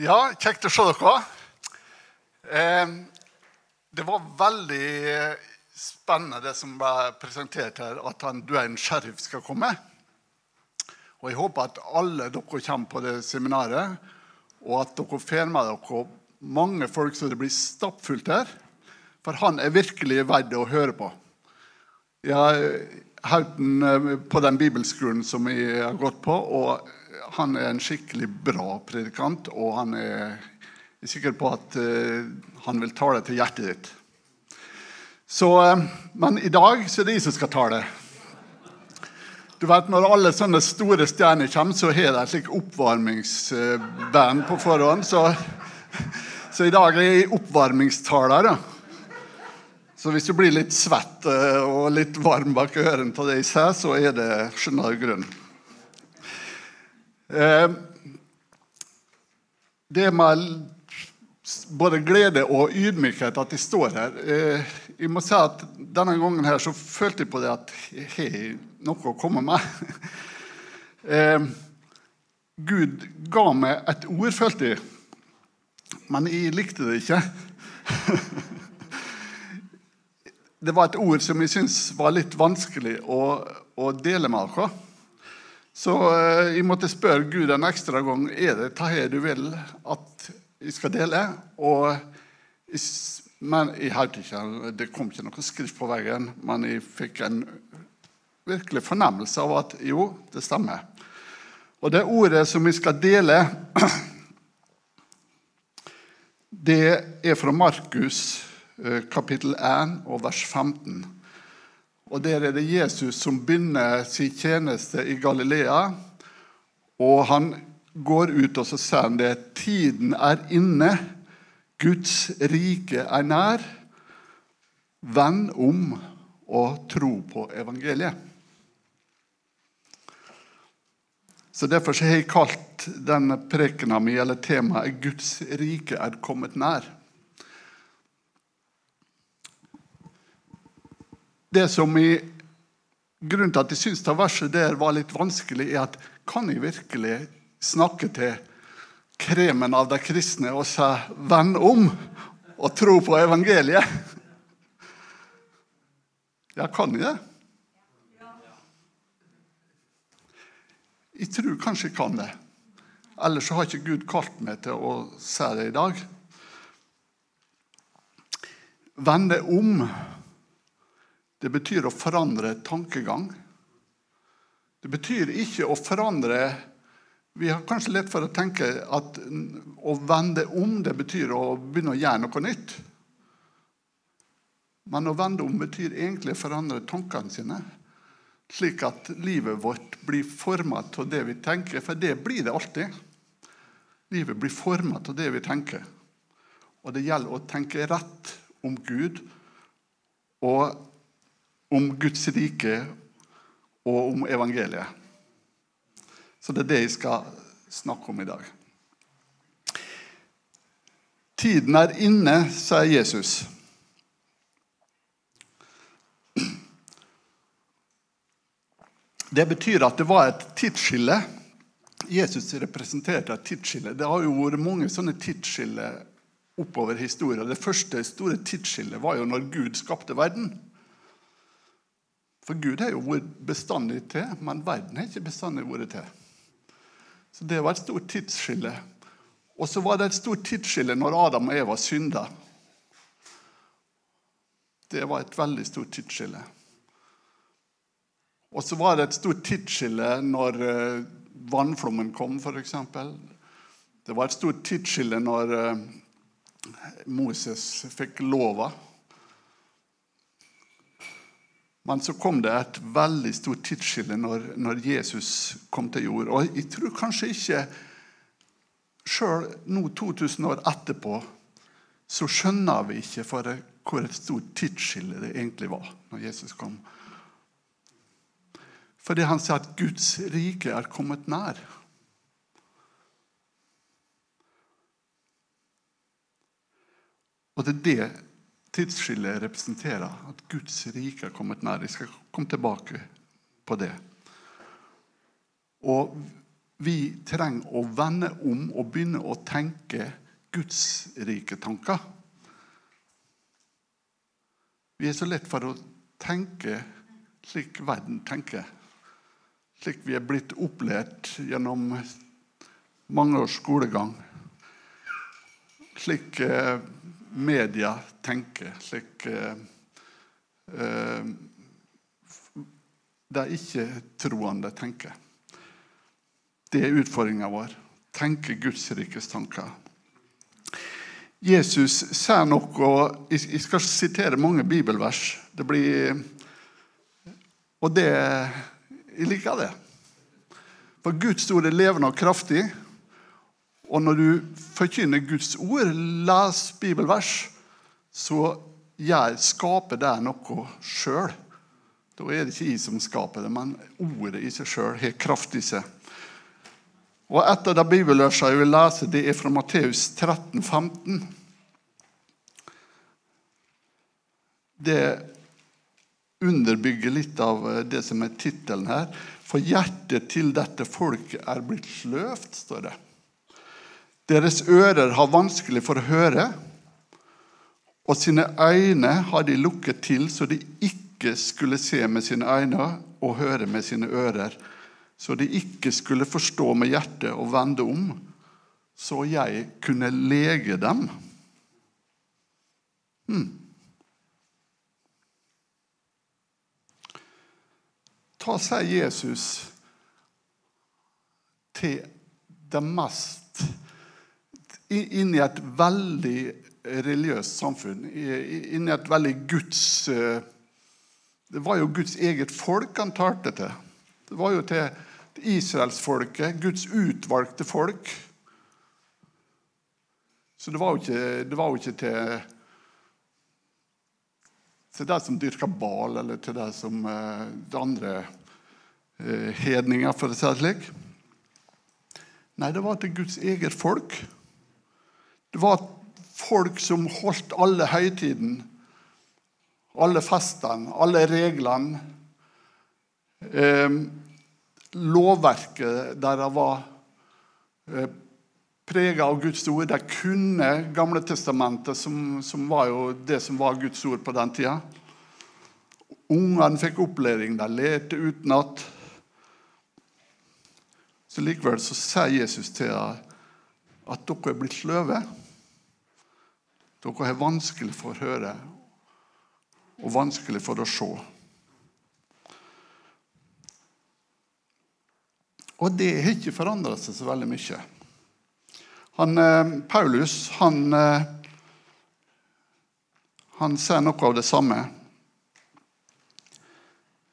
Ja, kjekt å se dere. Eh, det var veldig spennende det som ble presentert her, at han, du er en sheriff skal komme. Og Jeg håper at alle dere kommer på det seminaret, og at dere får med dere mange folk så det blir stappfullt her. For han er virkelig verdt å høre på. Jeg har hørt den eh, på den bibelskolen som jeg har gått på, og han er en skikkelig bra predikant, og han er, er sikker på at uh, han vil tale til hjertet ditt. Så, uh, men i dag så er det jeg som skal tale. Du vet, Når alle sånne store stjerner kommer, så har de et slikt oppvarmingsband på forhånd. Så, så, i dag er jeg oppvarmingstaler. Så hvis du blir litt svett og litt varm bak ørene av det jeg sier, så er det skjønner du grunnen. Eh, det med både glede og ydmykhet at jeg står her. Eh, jeg må si at Denne gangen her så følte jeg på det at jeg har noe å komme med. Eh, Gud ga meg et ord, følte jeg, men jeg likte det ikke. Det var et ord som jeg syntes var litt vanskelig å, å dele med dere. Så eh, jeg måtte spørre Gud en ekstra gang er det dette du vil at jeg skal dele. Og men jeg hørte ikke, Det kom ikke noe skrift på veggen, men jeg fikk en virkelig fornemmelse av at jo, det stemmer. Og det ordet som vi skal dele, det er fra Markus eh, kapittel 1 og vers 15. Og Der er det Jesus som begynner sin tjeneste i Galilea. Og han går ut og så sier han det. Tiden er inne. Guds rike er nær. Vend om og tro på evangeliet. Så Derfor har jeg kalt denne prekena mi, eller temaet 'Guds rike er kommet nær'. Det som i Grunnen til at jeg syns det verset der var litt vanskelig, er at kan jeg virkelig snakke til kremen av de kristne og si 'venn om' og tro på evangeliet? Ja, kan jeg det? Jeg tror kanskje jeg kan det. Ellers har ikke Gud kalt meg til å si det i dag. Vende om det betyr å forandre tankegang. Det betyr ikke å forandre Vi har kanskje lett for å tenke at å vende om det betyr å begynne å gjøre noe nytt. Men å vende om betyr egentlig å forandre tankene sine. Slik at livet vårt blir formet av det vi tenker, for det blir det alltid. Livet blir formet av det vi tenker. Og det gjelder å tenke rett om Gud og om Guds rike og om evangeliet. Så det er det jeg skal snakke om i dag. Tiden er inne, sier Jesus. Det betyr at det var et tidsskille. Jesus representerte et tidsskille. Det har jo vært mange sånne tidsskiller oppover historien. Det første store tidsskillet var jo når Gud skapte verden. For Gud har jo vært bestandig til, men verden har ikke bestandig vært til. Så Det var et stort tidsskille. Og så var det et stort tidsskille når Adam og Eva synda. Det var et veldig stort tidsskille. Og så var det et stort tidsskille når eh, vannflommen kom, f.eks. Det var et stort tidsskille når eh, Moses fikk lova. Men så kom det et veldig stort tidsskille når, når Jesus kom til jord. Og jeg tror kanskje ikke Sjøl nå 2000 år etterpå så skjønner vi ikke for hvor et stort tidsskille det egentlig var når Jesus kom. Fordi han sier at Guds rike er kommet nær. Og det er det tidsskillet representerer. At Guds rike har kommet nær. Jeg skal komme tilbake på det. Og vi trenger å vende om og begynne å tenke Guds rike tanker. Vi er så lett for å tenke slik verden tenker. Slik vi er blitt opplært gjennom mange års skolegang. Slik eh, media tenker. Slik eh, eh, de ikke-troende tenker. Det er utfordringa vår. Tenke Guds rikes tanker. Jesus sier noe Jeg skal sitere mange bibelvers. Det blir Og det Jeg liker det. For Guds ord er levende og kraftig. Og når du forkynner Guds ord, les bibelvers, så jeg skaper det noe sjøl. Da er det ikke jeg som skaper det, men ordet i seg sjøl har kraft i seg. Og Et av de bibelversene jeg vil lese, det er fra Matteus 13, 15. Det underbygger litt av det som er tittelen her. For hjertet til dette folket er blitt sløvt, står det. Deres ører har vanskelig for å høre, og sine øyne har de lukket til, så de ikke skulle se med sine øyne og høre med sine ører så de ikke skulle forstå med hjertet og vende om, så jeg kunne lege dem. Hmm. Ta seg Jesus til det mest Inn i et veldig religiøst samfunn, inn i et veldig Guds eh, Det var jo Guds eget folk han talte til. Det var jo til israelsfolket, Guds utvalgte folk. Så det var jo ikke, det var jo ikke til, til de som dyrka bal, eller til de som eh, de andre eh, hedninger, for å si det slik. Nei, det var til Guds eget folk. Det var folk som holdt alle høytidene, alle festene, alle reglene. Eh, lovverket det var eh, prega av Guds ord. De kunne Gamle testamentet, som, som, var jo det som var Guds ord på den tida. Ungene fikk opplæring, de lærte utenat. Så likevel så sier Jesus til dem at dere er blitt sløve. Dere har vanskelig for å høre og vanskelig for å se. Og det har ikke forandra seg så veldig mye. Han, eh, Paulus han, eh, han ser noe av det samme.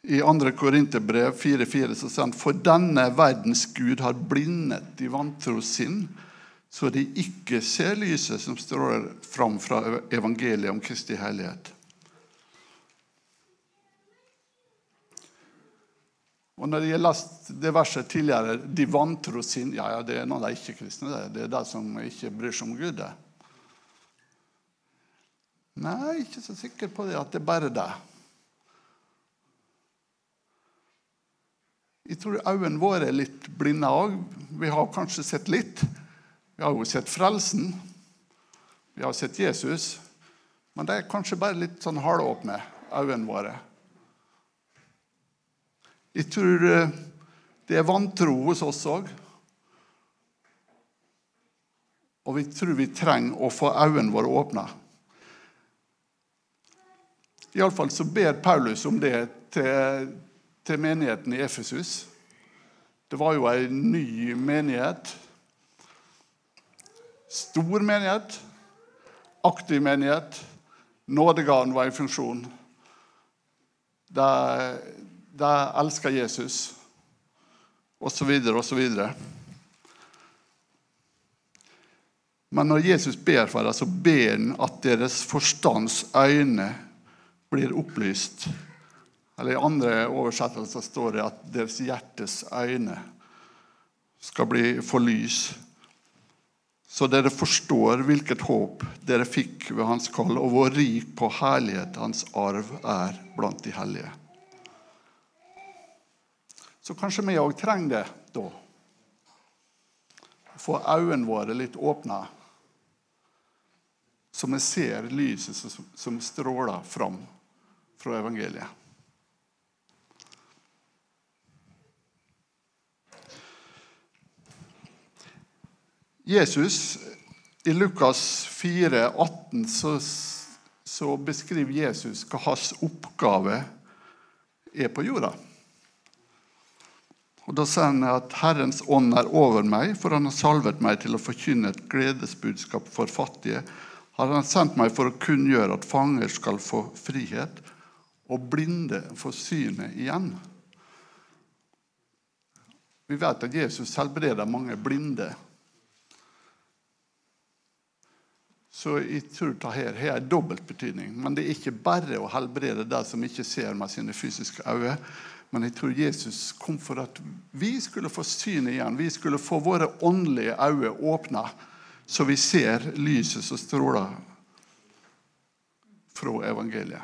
I 2. Korinterbrev 4,4 sier han for denne verdens Gud har blindet de vantro sinn, så de ikke ser lyset som stråler fram fra evangeliet om Kristi hellighet. Og når jeg har lest det verset tidligere, de vantro sin Ja, ja, det er noen de ikke-kristne. Det. det er de som ikke bryr seg om Gud. det. Nei, ikke så sikker på det at det er bare det. Jeg tror øynene våre er litt blinde òg. Vi har kanskje sett litt. Vi har jo sett frelsen. Vi har sett Jesus. Men det er kanskje bare litt sånn halvåpne, øynene våre. Jeg tror eh, det er vantro hos oss òg. Og vi tror vi trenger å få øynene våre åpna. Iallfall så ber Paulus om det til, til menigheten i Efesus. Det var jo ei ny menighet. Stor menighet, aktiv menighet. Nådegaven var i funksjon. De, de elsker Jesus, osv., osv. Men når Jesus ber for dem, så ber han at deres forstands øyne blir opplyst. Eller I andre oversettelser står det at deres hjertes øyne skal bli for lys. Så dere forstår hvilket håp dere fikk ved hans kall, og hvor rik på herlighet hans arv er blant de hellige. Så kanskje vi òg trenger det da. få øynene våre litt åpna, så vi ser lyset som, stråler fram fra evangeliet. Jesus, I Lukas 4, 18, så, så beskriver Jesus hva hans oppgave er på jorda. Og Da sier han at 'Herrens ånd er over meg, for han har salvet meg til å forkynne et gledesbudskap for fattige.' 'Har han sendt meg for å kunngjøre at fanger skal få frihet, og blinde få synet igjen?' Vi vet at Jesus helbreder mange blinde. Så jeg tror det her har en dobbelt betydning. Men det er ikke bare å helbrede de som ikke ser med sine fysiske øyne. Men jeg tror Jesus kom for at vi skulle få synet igjen. Vi skulle få våre åndelige øyne åpna, så vi ser lyset som stråler fra evangeliet.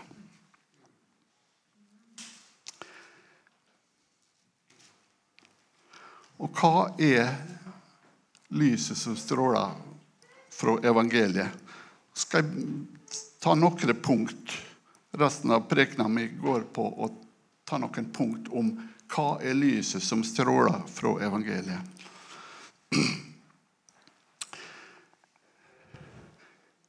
Og hva er lyset som stråler fra evangeliet? Skal jeg ta noen punkt. Resten av prekena mi går på å ta noen punkt om hva er lyset som stråler fra evangeliet.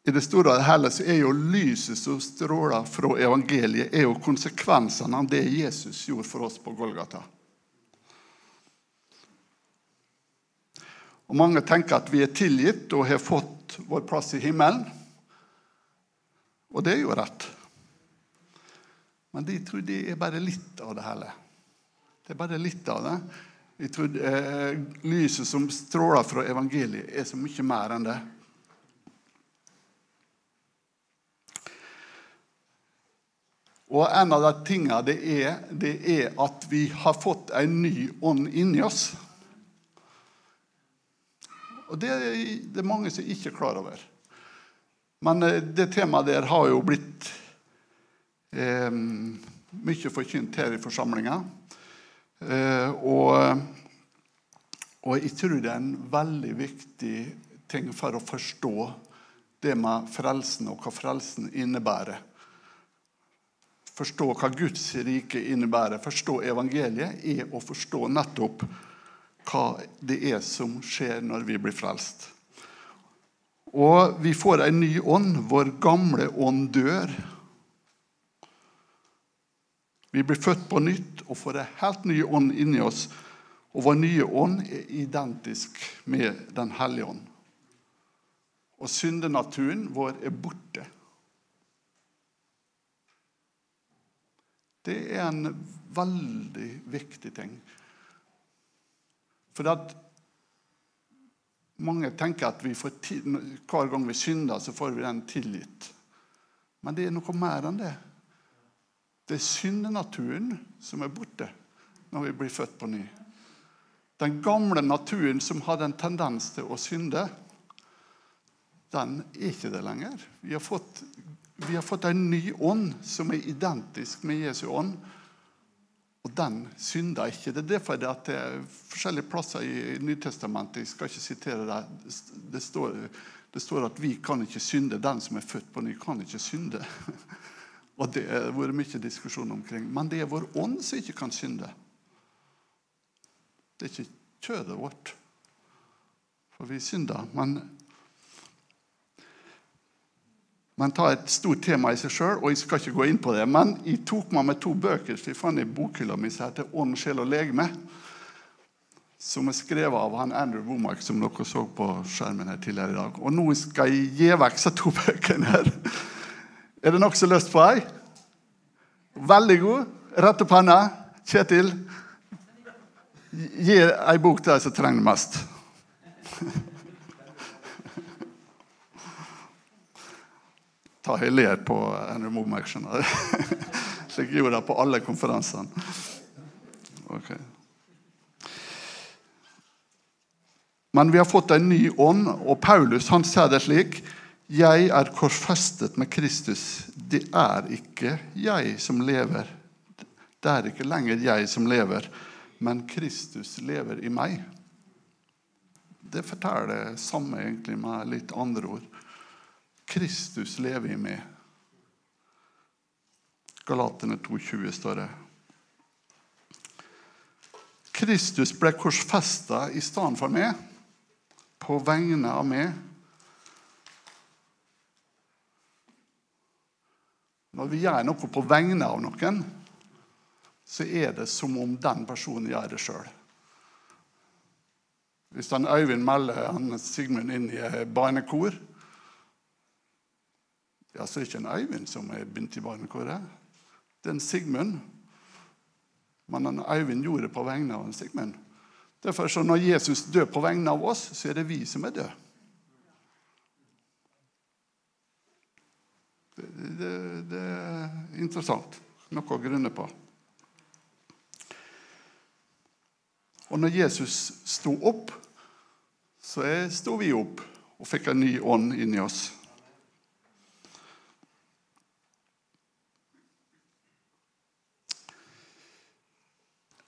I det store og hele så er jo lyset som stråler fra evangeliet, er jo konsekvensene av det Jesus gjorde for oss på Golgata. Og Mange tenker at vi er tilgitt og har fått vår plass i himmelen. Og det er jo rett. Men de tror det er bare litt av det hele. Det er bare litt av det. Jeg tror eh, Lyset som stråler fra evangeliet, er så mye mer enn det. Og en av de tingene det er, det er at vi har fått en ny ånd inni oss. Og det er det mange som ikke er klar over. Men eh, det temaet der har jo blitt eh, mye forkynt her i forsamlinga. Eh, og, og, jeg tror det er en veldig viktig ting for å forstå det med frelsen og hva frelsen innebærer. Forstå hva Guds rike innebærer, forstå evangeliet, er å forstå nettopp hva det er som skjer når vi blir frelst. Og vi får en ny ånd. Vår gamle ånd dør. Vi blir født på nytt og får en helt ny ånd inni oss. Og vår nye ånd er identisk med Den hellige ånd. Og syndenaturen vår er borte. Det er en veldig viktig ting. For at mange tenker at hver gang vi synder, så får vi den tilgitt. Men det er noe mer enn det. Det er syndenaturen som er borte når vi blir født på ny. Den gamle naturen som hadde en tendens til å synde, den er ikke det lenger. Vi har fått, vi har fått en ny ånd som er identisk med Jesu ånd. Og den synder ikke. Det er derfor det, det er forskjellige plasser i Nytestamentet Jeg skal ikke sitere det. Det står, det står at vi kan ikke synde. Den som er født på ny, kan ikke synde. Og Det har vært mye diskusjon omkring. Men det er vår ånd som ikke kan synde. Det er ikke kjødet vårt. For vi synder. Men men ta et stort tema i seg sjøl, og jeg skal ikke gå inn på det. Men jeg tok meg med to bøker som jeg fant i bokhylla mi som heter 'Ånd, sjel og legeme'. Som er skrevet av han Andrew Womack, som dere så på skjermen her tidligere i dag. Og nå skal jeg gi vekk disse to bøkene her. Er det nokså lyst på ei? Veldig god. Rett opp hånda. Kjetil, gi ei bok til de som trenger det mest. ta ler på Andrew Momack. Slik jeg gjorde det på alle konferansene. Okay. Men vi har fått en ny ånd, og Paulus han sier det slik Jeg er korsfestet med Kristus. Det er ikke jeg som lever. Det er ikke lenger jeg som lever, men Kristus lever i meg. det forteller det samme egentlig med litt andre ord. Kristus lever i meg. Galatene 2,20 står det. Kristus ble korsfesta i stedet for meg, på vegne av meg. Når vi gjør noe på vegne av noen, så er det som om den personen gjør det sjøl. Hvis den Øyvind melder han Sigmund inn i barnekor, ja, så er det ikke en Øyvind som er begynt i barnekoret. Det er en Sigmund. Men en Øyvind gjorde det på vegne av en Sigmund. Derfor så Når Jesus dør på vegne av oss, så er det vi som er døde. Det, det, det er interessant. Noe å grunne på. Og når Jesus sto opp, så sto vi opp og fikk en ny ånd inni oss.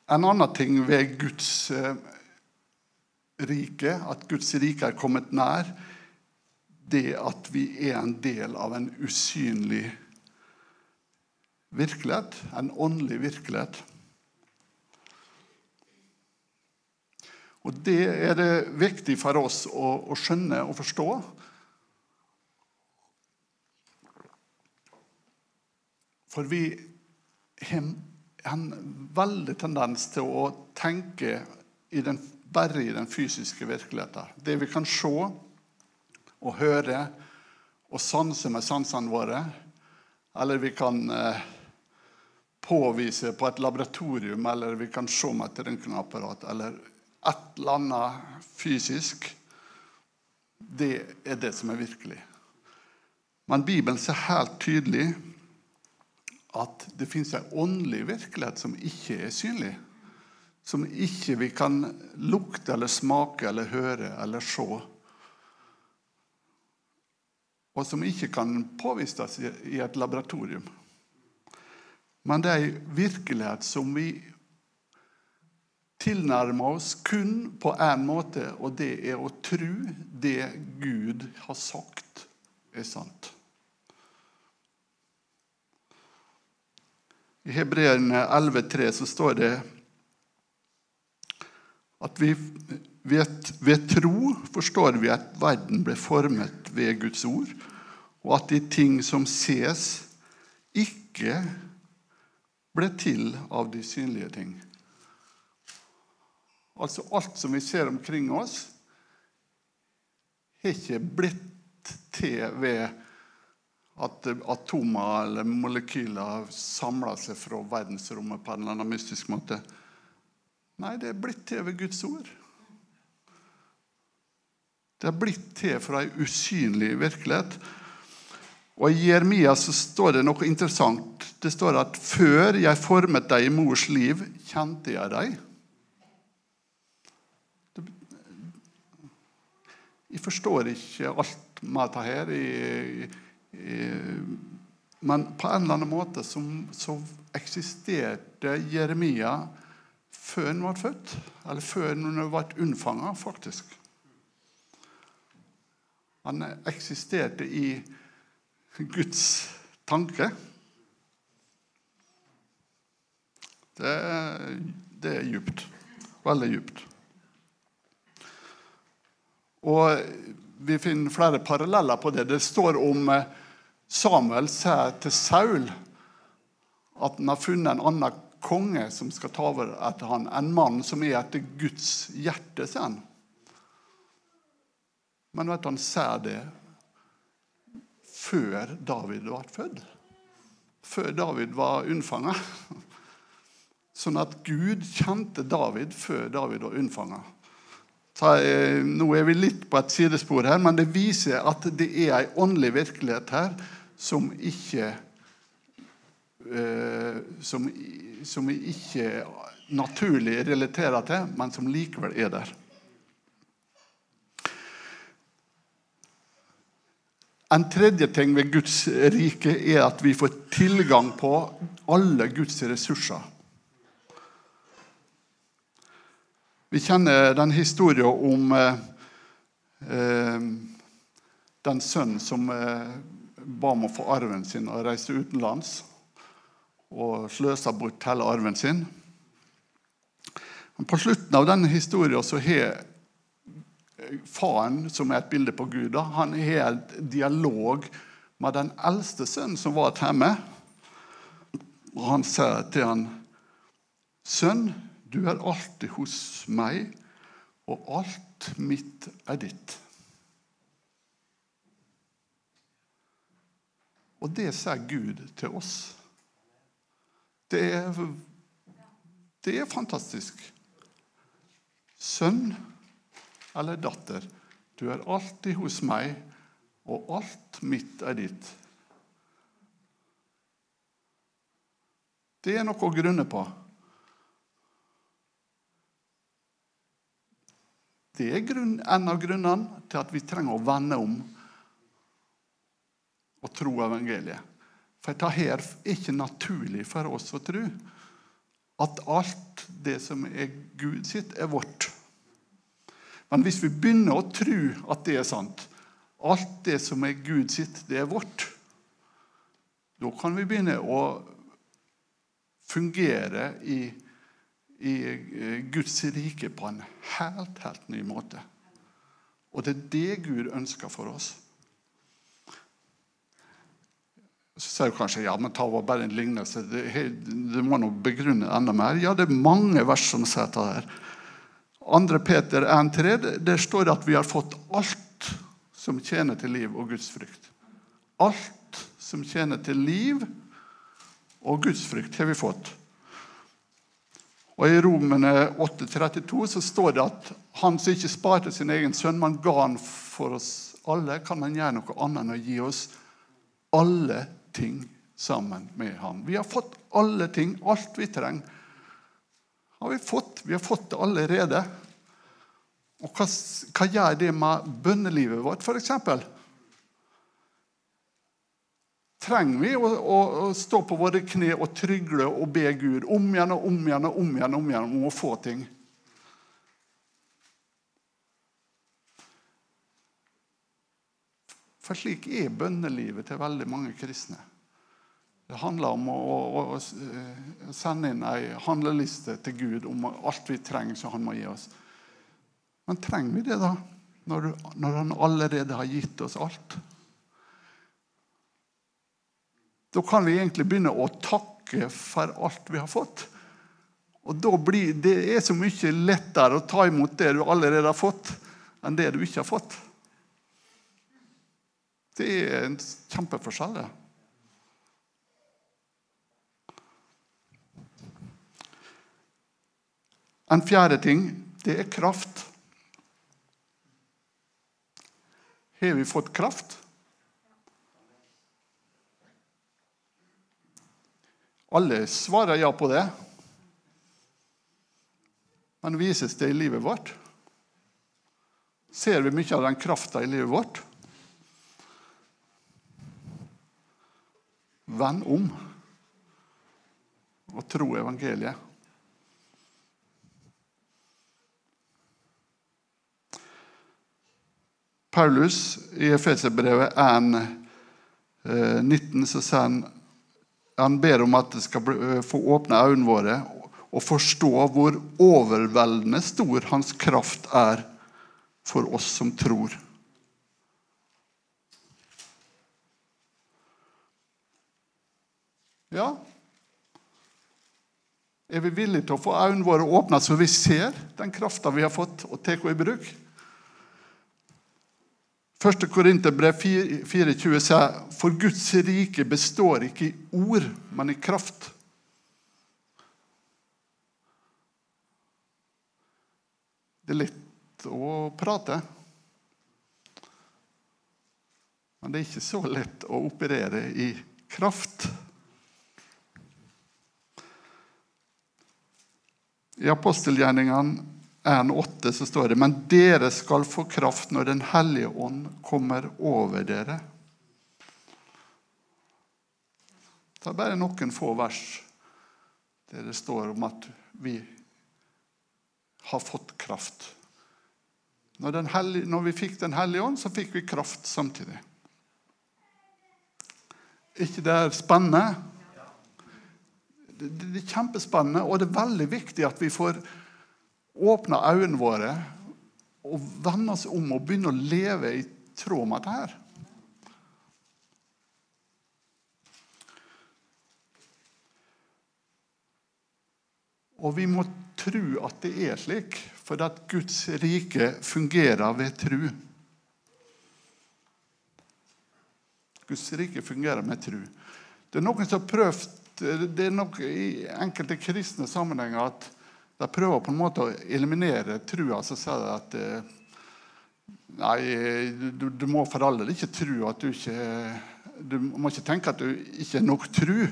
En annen ting ved Guds eh, rike, at Guds rike er kommet nær, det at vi er en del av en usynlig virkelighet, en åndelig virkelighet. Og Det er det viktig for oss å, å skjønne og forstå. For vi har en veldig tendens til å tenke i den, bare i den fysiske virkeligheten. Det vi kan se og høre og sanse med sansene våre. Eller vi kan eh, påvise på et laboratorium, eller vi kan se med et røntgenapparat. eller et eller annet fysisk, det er det som er virkelig. Men Bibelen ser helt tydelig at det fins en åndelig virkelighet som ikke er synlig. Som ikke vi kan lukte eller smake eller høre eller se. Og som ikke kan påvises i et laboratorium. Men det er ei virkelighet som vi tilnærmer oss kun på én måte, og det er å tro det Gud har sagt, er sant. I Hebreerne 11,3 så står det at vi ved, ved tro forstår vi at verden ble formet ved Guds ord, og at de ting som ses, ikke ble til av de synlige ting. Altså alt som vi ser omkring oss, har ikke blitt til ved at atomer eller molekyler samler seg fra verdensrommet på en eller annen mystisk måte. Nei, det er blitt til ved Guds ord. Det er blitt til fra ei usynlig virkelighet. Og I Jeremia så står det noe interessant. Det står at 'før jeg formet deg i mors liv, kjente jeg deg'. Jeg forstår ikke alt med dette her. Jeg, men på en eller annen måte så, så eksisterte Jeremia før han var født. Eller før han ble unnfanga, faktisk. Han eksisterte i Guds tanke. Det, det er djupt. Veldig djupt. Og Vi finner flere paralleller på det. Det står om eh, Samuel sier til Saul at han har funnet en annen konge som skal ta over etter han, En mann som er etter Guds hjerte, sier han. Men vet du, han sier det før David ble født. Før David var unnfanga. Sånn at Gud kjente David før David var unnfanga. Eh, nå er vi litt på et sidespor her, men det viser at det er ei åndelig virkelighet her som ikke eh, som, som, vi ikke naturlig relaterer til, men som likevel er der. En tredje ting ved Guds rike er at vi får tilgang på alle Guds ressurser. Vi kjenner den historien om eh, eh, den sønnen som eh, ba om å få arven sin og reiste utenlands og sløsa bort hele arven sin. Men på slutten av denne historien så har faren, som er et bilde på Gud, han har en dialog med den eldste sønnen som var hjemme. Og han sier til han, 'Sønn, du er alltid hos meg, og alt mitt er ditt.' Og det sier Gud til oss. Det er, det er fantastisk. Sønn eller datter, du er alltid hos meg, og alt mitt er ditt. Det er noe å grunne på. Det er grunn, en av grunnene til at vi trenger å vende om og tro evangeliet. For dette her er ikke naturlig for oss å tro. At alt det som er Gud sitt, er vårt. Men hvis vi begynner å tro at det er sant, alt det som er Gud sitt, det er vårt, da kan vi begynne å fungere i, i eh, Guds rike på en helt, helt ny måte. Og det er det Gud ønsker for oss. Så sier du kanskje ja, men ta bare en lignelse. Det, det må nå begrunne enda mer. Ja, det er mange vers som sier dette. her. 2. Peter 1,3 der står det at vi har fått alt som tjener til liv og Guds frykt. Alt som tjener til liv og Guds frykt, har vi fått. Og I Romene 8,32 så står det at han som ikke sparte sin egen sønn, men ga han for oss alle, kan han gjøre noe annet enn å gi oss alle ting sammen med ham. Vi har fått alle ting, alt vi trenger har vi fått. Vi har fått det allerede. Og hva, hva gjør det med bønnelivet vårt, f.eks.? Trenger vi å, å, stå på våre kne og trygle og be Gud om igjen og om igjen og om igjen, om igjen om å få ting? For slik er bønnelivet til veldig mange kristne. Det handler om å, å, å eh, sende inn ei handleliste til Gud om alt vi trenger som han må gi oss. Men trenger vi det, da? Når, når han allerede har gitt oss alt? Da kan vi egentlig begynne å takke for alt vi har fått. Og da blir Det er så mye lettere å ta imot det du allerede har fått, enn det du ikke har fått. Det er en kjempeforskjell. En fjerde ting det er kraft. Har vi fått kraft? Alle svarer ja på det. Men vises det i livet vårt? Ser vi mye av den krafta i livet vårt? Vend om og tro evangeliet. Paulus i Efeserbrevet 1, 19 eh, så sier han han ber om at det skal bli, få åpne øynene våre og forstå hvor overveldende stor hans kraft er for oss som tror. Ja Er vi villige til å få øynene våre åpna så vi ser den krafta vi har fått, og tar henne i bruk? 1. Korinterbrev 24 sier for Guds rike består ikke i ord, men i kraft. Det er lett å prate. Men det er ikke så lett å operere i kraft. I apostelgjerningene 1,8 så står det Men dere skal få kraft når Den hellige ånd kommer over dere. Det er bare noen få vers der det står om at vi har fått kraft Når, hellige, når vi fikk Den hellige ånd, så fikk vi kraft samtidig. ikke det er spennende? Det, det, er kjempespennende, og det er veldig viktig at vi får åpna øynene våre og vende oss om og begynne å leve i tråd med dette. her. Og vi må tro at det er slik, for at Guds rike fungerer ved tro. Guds rike fungerer med tro. Det er noen som har prøvd det er nok I enkelte kristne sammenhenger at de prøver på en måte å eliminere trua. Så sier de at eh, nei, du, du, må for all del ikke tro at du ikke Du må ikke tenke at du ikke er nok tru.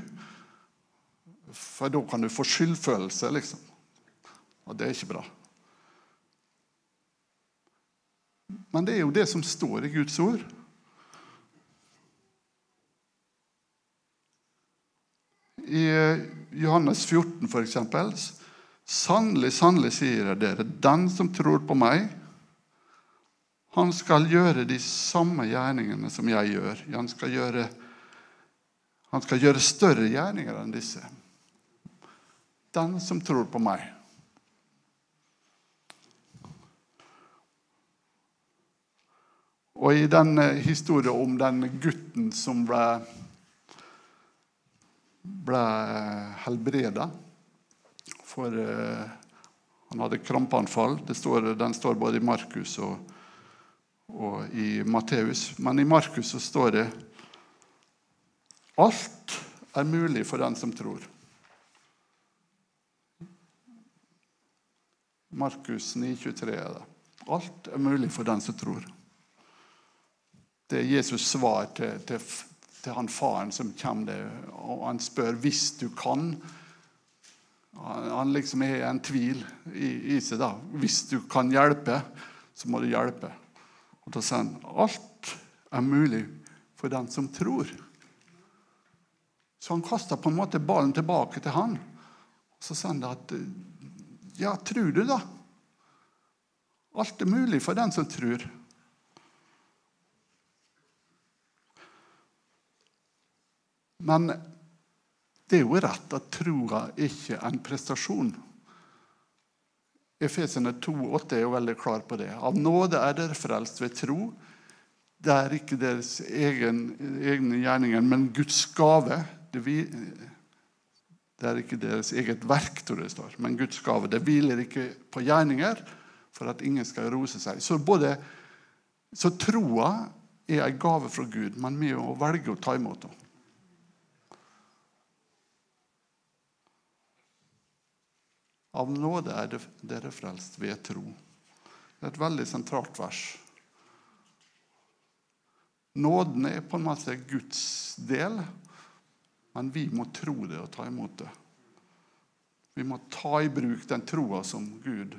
For da kan du få skyldfølelse, liksom. Og det er ikke bra. Men det er jo det som står i Guds ord. I Johannes 14, for eksempel, Sannelig, sannelig, sier jeg dere, den som tror på meg, han skal gjøre de samme gjerningene som jeg gjør. Han skal gjøre, han skal gjøre større gjerninger enn disse den som tror på meg. Og i den eh, historien om den gutten som ble, ble helbreda For eh, han hadde krampeanfall. Står, den står både i Markus og, og i Matteus. Men i Markus så står det Alt er mulig for den som tror. Markus 9,23 er det. Alt er mulig for den som tror. Det er Jesus' svar til, til, til han faren som kommer der, og han spør hvis du kan. Han liksom er en tvil i, i seg. da. Hvis du kan hjelpe, så må du hjelpe. Og Da sier han alt er mulig for den som tror. Så han kasta på en måte ballen tilbake til han. Så sier han at ja, tror du, da? Alt er mulig for den som tror. Men det er jo rett at troa ikke er en prestasjon. Efesene 2,8 er jo veldig klar på det. Av nåde er dere frelst ved tro. Det er ikke deres egen, egne gjerninger, men Guds gave. Det, det er ikke deres eget verk, tror det står, men Guds gave. Det hviler ikke på gjerninger for at ingen skal rose seg. Så, både, så troa er en gave fra Gud, men vi må velge å ta imot henne. Av nåde er dere frelst ved tro. Det er et veldig sentralt vers. Nåden er på en måte Guds del. Men vi må tro det og ta imot det. Vi må ta i bruk den troa som Gud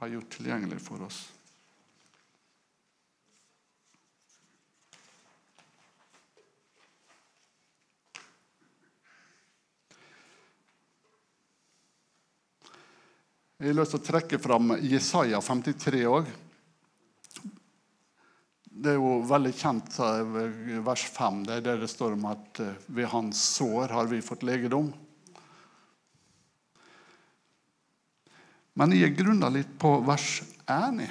har gjort tilgjengelig for oss. Jeg har lyst til å trekke fram Jesaja 53 òg. Det er jo veldig kjent vers 5, det er der det står om at eh, ved hans sår har vi fått legedom. Men jeg grunner litt på vers 1.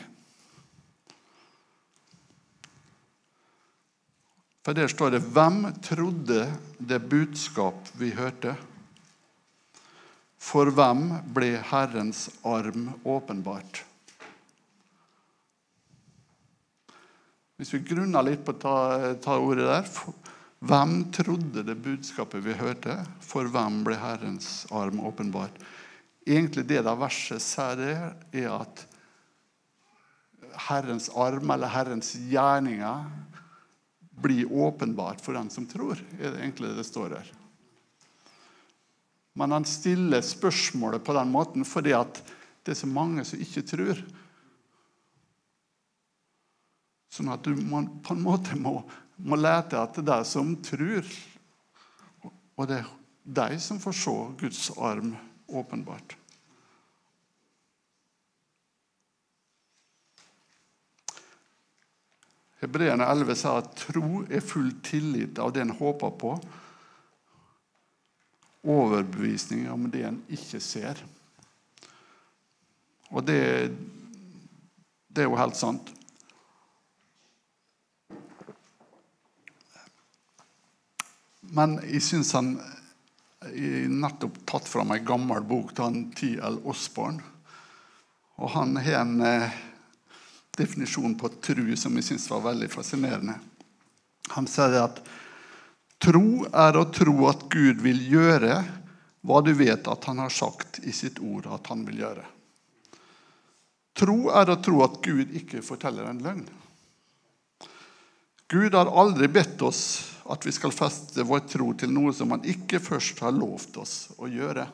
For der står det 'Hvem trodde det budskap vi hørte?' For hvem ble Herrens arm åpenbart? Hvis vi grunner litt på ta, ta ordet der Hvem trodde det budskapet vi hørte? For hvem ble Herrens arm åpenbart? Egentlig det da verset sier, er at Herrens arm eller Herrens gjerninger blir åpenbart for den som tror. er det egentlig det står her. Men han stiller spørsmålet på den måten fordi det er så mange som ikke tror. Sånn at du må, på en måte må, må lete etter de som tror. Og det er de som får se Guds arm åpenbart. Hebreerne 11 sier at tro er full tillit av det en håper på. Overbevisning om det en ikke ser. Og det, det er jo helt sant. Men jeg syns han jeg nettopp tatt fram ei gammel bok han T.L. Osborne. Og han har en eh, definisjon på tru som jeg syns var veldig fascinerende. Han sier at tro er å tro at Gud vil gjøre hva du vet at han har sagt i sitt ord at han vil gjøre. Tro er å tro at Gud ikke forteller en løgn. Gud har aldri bedt oss at vi skal feste vår tro til noe som han ikke først har lovt oss å gjøre.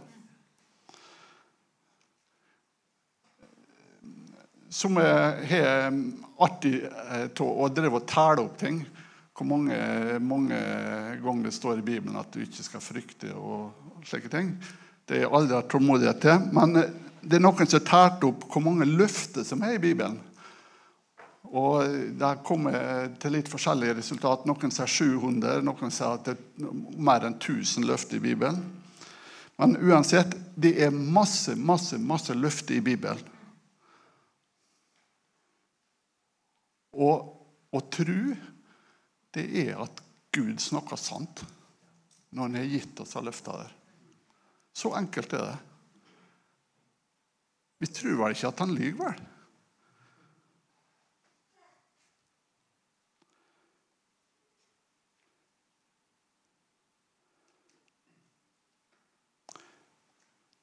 Som har artig av å drive og telle opp ting. Hvor mange, mange ganger det står i Bibelen at du ikke skal frykte og slike ting. Det er aldri hatt tålmodighet til. Men det er noen som har tært opp hvor mange løfter som er i Bibelen. Og Det kommer til litt forskjellige resultat. Noen sier 700, noen sier at det er mer enn 1000 løfter i Bibelen. Men uansett, det er masse, masse, masse løfter i Bibelen. Og å tro, det er at Gud snakker sant når han har gitt oss løfter der. Så enkelt er det. Vi tror vel ikke at han lyver, vel?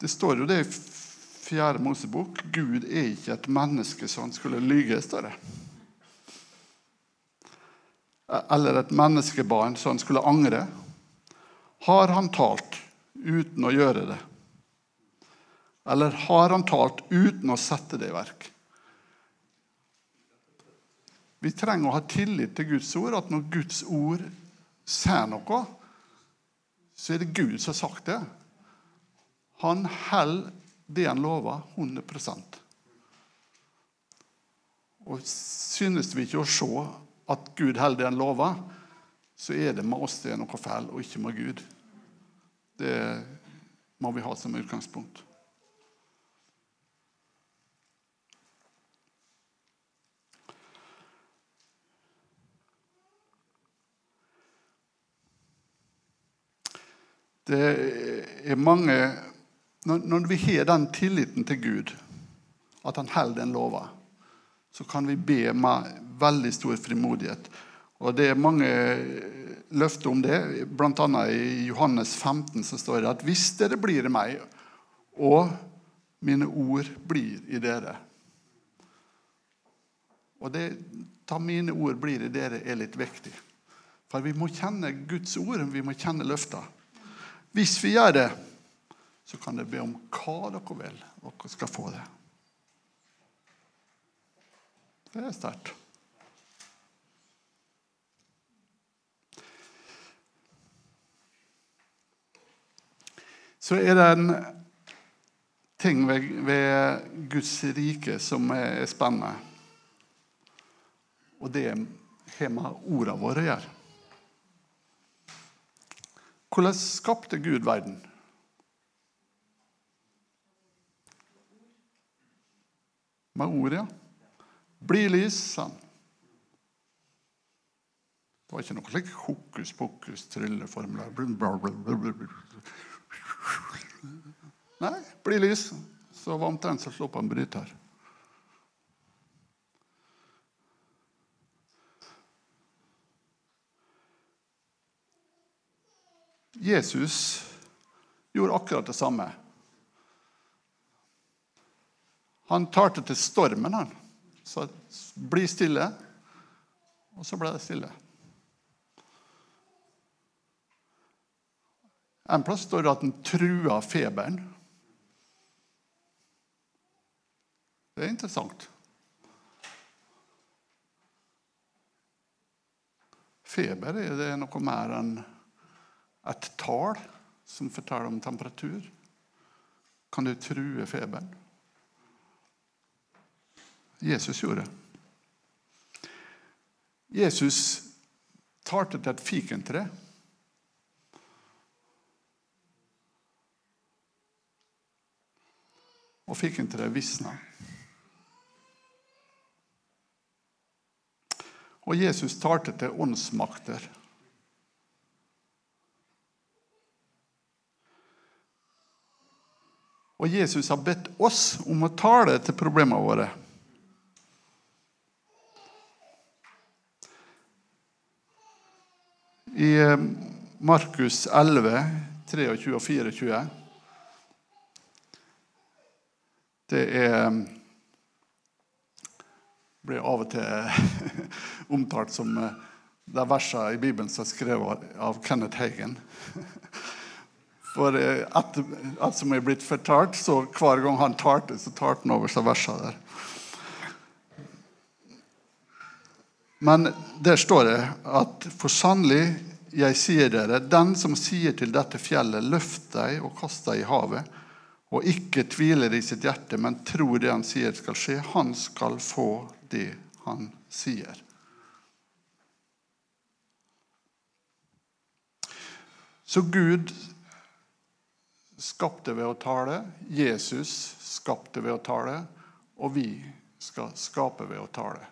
Det står jo det i Fjerde Mosebok. Gud er ikke et menneske han skulle lyge, står det. Eller et menneskebarn som han skulle angre. Har han talt uten å gjøre det? Eller har han talt uten å sette det i verk? Vi trenger å ha tillit til Guds ord, at når Guds ord sier noe, så er det Gud som har sagt det. Han holder det han lover, 100 Og Synes vi ikke å se at Gud holder det han lover, så er det med oss det er noe feil, og ikke med Gud. Det må vi ha som utgangspunkt. Det er mange når, vi har den tilliten til Gud, at han holder den lova, så kan vi be med veldig stor frimodighet. Og Det er mange løfter om det. Blant annet i Johannes 15 så står det at hvis dere blir i meg, og mine ord blir i dere Og det ta mine ord blir i dere er litt viktig. For vi må kjenne Guds ord, vi må kjenne løfta. Hvis vi gjør det, så kan dere be om hva dere vil, og dere skal få det. Det er sterkt. Så er det en ting ved, ved Guds rike som er spennende. Og det har med ordene våre å gjøre. Hvordan skapte Gud verden? med ordet. Ja. Bli lys, sa han. Det var ikke noe slik hokus pokus, trylleformler Nei, bli lys. Så var omtrent så slapp han bryter. Jesus gjorde akkurat det samme. Han talte til stormen, han. Så bli stille. Og så ble det stille. En plass står det at den trua feberen. Det er interessant. Feber er det noe mer enn et tall som forteller om temperatur. Kan du true feberen? Jesus gjorde. det. Jesus talte til et fikentre. Og fikk den til å visne. Og Jesus talte til åndsmakter. Og Jesus har bedt oss om å tale til problemene våre. I eh, Markus 11, 23 og 24 Det er blir av og til omtalt som eh, de versene i Bibelen som er skrevet av Kenneth Hagen. For etter alt som er blitt fortalt, så hver gang han talte, så talte han over seg versene der. Men der står det at for sannelig, jeg sier dere, den som sier til dette fjellet, løft deg og kast deg i havet, og ikke tviler i sitt hjerte, men tror det han sier skal skje, han skal få det han sier. Så Gud skapte ved å tale, Jesus skapte ved å tale, og vi skal skape ved å tale.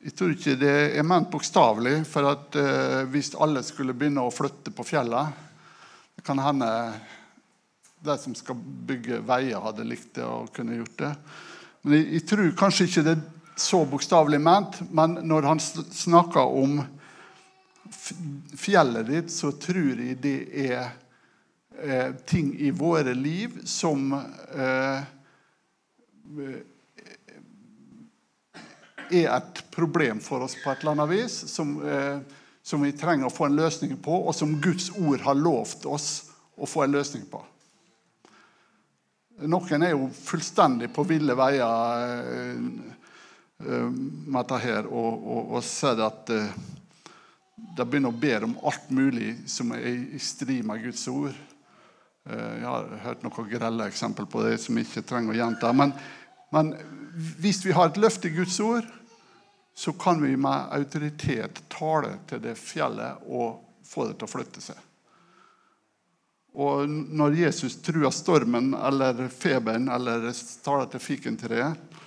Jeg tror ikke det er ment bokstavelig, for at eh, hvis alle skulle begynne å flytte på fjellet Det kan hende de som skal bygge veier, hadde likt det og kunne gjort det. Men jeg, jeg tror kanskje ikke det er så bokstavelig ment, men når han snakker om fjellet ditt, så tror jeg det er eh, ting i våre liv som eh, er et problem for oss på et eller annet vis, som, eh, som vi trenger å få en løsning på, og som Guds ord har lovt oss å få en løsning på. Noen er jo fullstendig på ville veier eh, eh, med dette her, og, og, og ser at eh, de begynner å be om alt mulig som er i strid med Guds ord. Jeg har hørt noen grelle eksempel på det som jeg ikke trenger å gjenta. Men, men hvis vi har et løft i Guds ord, så kan vi med autoritet tale til det fjellet og få det til å flytte seg. Og når Jesus truer stormen eller feberen eller taler til fikentreet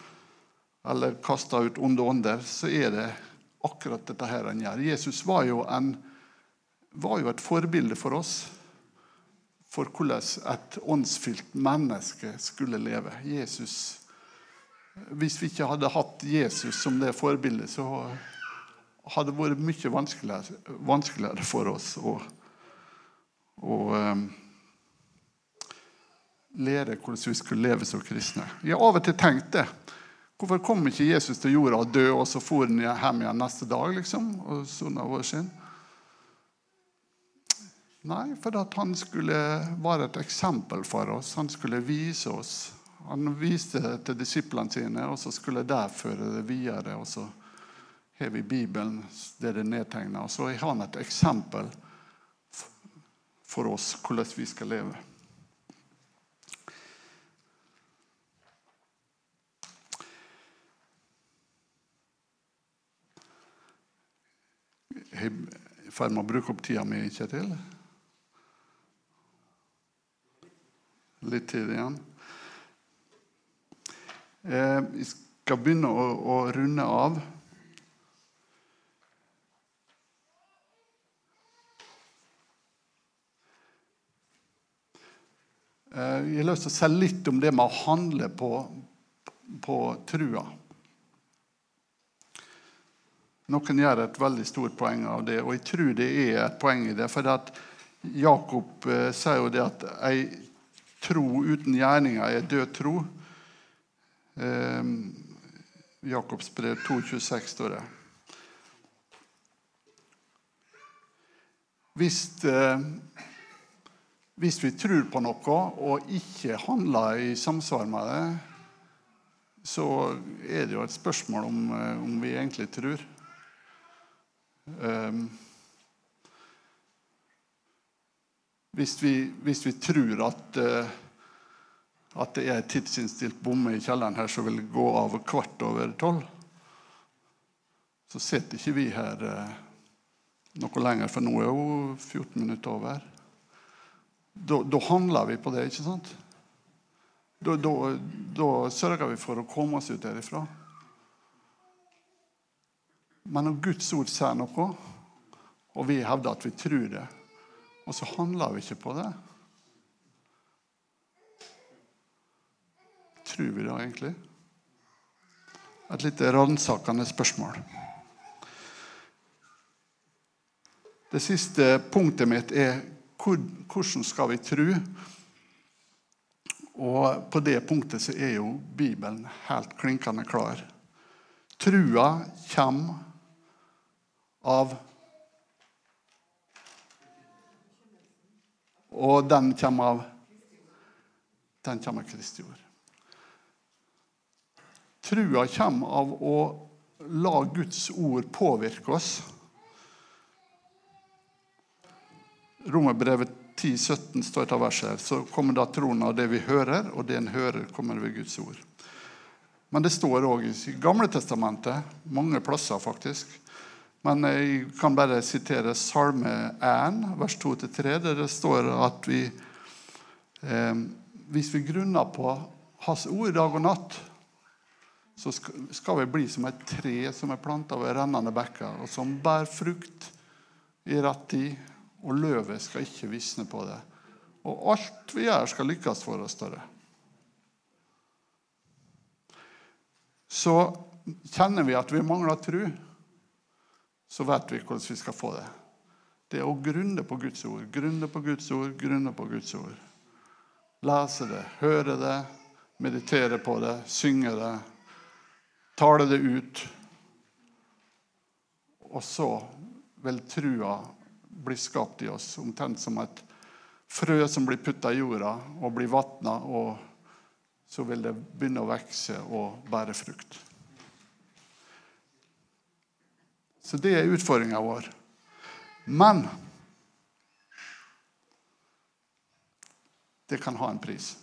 eller kaster ut onde ånder, så er det akkurat dette her han gjør. Jesus var jo, en, var jo et forbilde for oss for hvordan et åndsfylt menneske skulle leve. Jesus hvis vi ikke hadde hatt Jesus som det forbildet, så hadde det vært mye vanskeligere, vanskeligere for oss å, å um, lære hvordan vi skulle leve som kristne. Jeg har av og til tenkt det. Hvorfor kom ikke Jesus til jorda og døde, og så for han hjem igjen neste dag? liksom, og sånn år siden? Nei, for at han skulle være et eksempel for oss. Han skulle vise oss han viste det til disiplene sine, og så skulle de føre det videre. og så har vi Bibelen det er nedtegna. Og så har han et eksempel for oss hvordan vi skal leve. Jeg er i ferd med å bruke opp tida mi, Kjetil. Litt tid igjen. Eh, vi skal begynne å, å runde av. Eh, jeg har lyst til å si litt om det med å handle på, på trua. Noen gjør et veldig stort poeng av det, og jeg tror det er et poeng i det. For Jakob eh, sier jo det at ei tro uten gjerninger er død tro. Eh, Jakobs brev 2,26 står det. Hvis, eh, hvis, vi tror på noe og ikke handler i samsvar med det, så er det jo et spørsmål om, eh, om vi egentlig tror. Eh, hvis, vi, hvis, vi, tror at eh, at det er et tidsinnstilt bomme i kjelleren her som vil gå av kvart over tolv, så sitter ikke vi her eh, noe lenger, for nå er hun 14 minutter over. Da, da handler vi på det, ikke sant? Da, da, da sørger vi for å komme oss ut derifra. Men når Guds ord sier noe, og vi hevder at vi tror det, og så handler vi ikke på det Tror vi det egentlig? Et litt ransakende spørsmål. Det siste punktet mitt er hvordan skal vi tro? Og på det punktet så er jo Bibelen helt klinkende klar. Trua kommer av Og den kommer av Den kommer av Kristi ord. Trua kommer av å la Guds ord påvirke oss. Romerbrevet 10, 17 står et av verset her. Så kommer da troen av det vi hører, og det en hører, kommer ved Guds ord. Men det står òg i Gamle testamentet, mange plasser faktisk. Men jeg kan bare sitere Salme 1, vers 2-3, der det står at vi eh, Hvis vi grunner på Hans ord dag og natt, så skal vi bli som et tre som er planta ved rennende bekker, og som bærer frukt i rett tid, og løvet skal ikke visne på det. Og alt vi gjør, skal lykkes for oss. Større. Så kjenner vi at vi mangler tro, så vet vi hvordan vi skal få det. Det er å grunne på Guds ord, grunne på Guds ord, grunne på Guds ord. Lese det, høre det, meditere på det, synge det, tale det ut. Og så vil trua bli skapt i oss, omtrent som et frø som blir putta i jorda og blir vatna, og så vil det begynne å vokse og bære frukt. Så det er utfordringa vår. Men det kan ha en pris.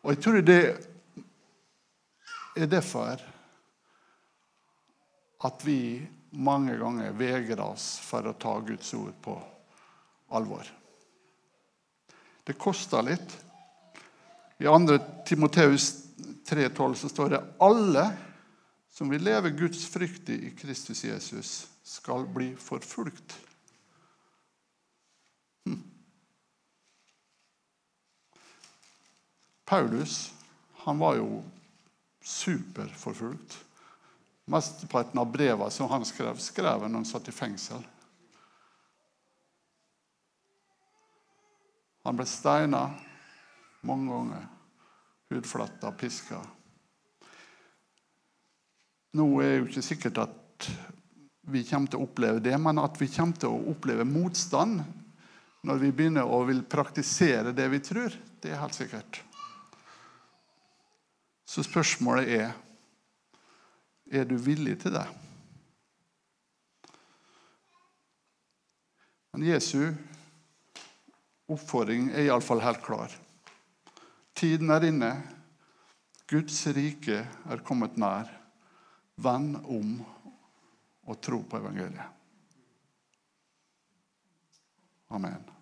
Og jeg tror det er derfor at vi mange ganger vegrer oss for å ta Guds ord på alvor. Det koster litt. I 2. Timoteus 3,12 så står det alle som vil leve Guds fryktig i Kristus Jesus, skal bli forfulgt. Hm. Paulus han var jo superforfulgt. Mesteparten av brevene som han skrev, skrev han når han satt i fengsel. Han ble steina mange ganger, hudfletta, piska. Nå er det jo ikke sikkert at vi kommer til å oppleve det, men at vi kommer til å oppleve motstand når vi begynner å vil praktisere det vi tror, det er helt sikkert. Så spørsmålet er er du villig til det. Men Jesu oppfordring er iallfall helt klar. Tiden er inne. Guds rike er kommet nær. Vend om og tro på evangeliet. Amen.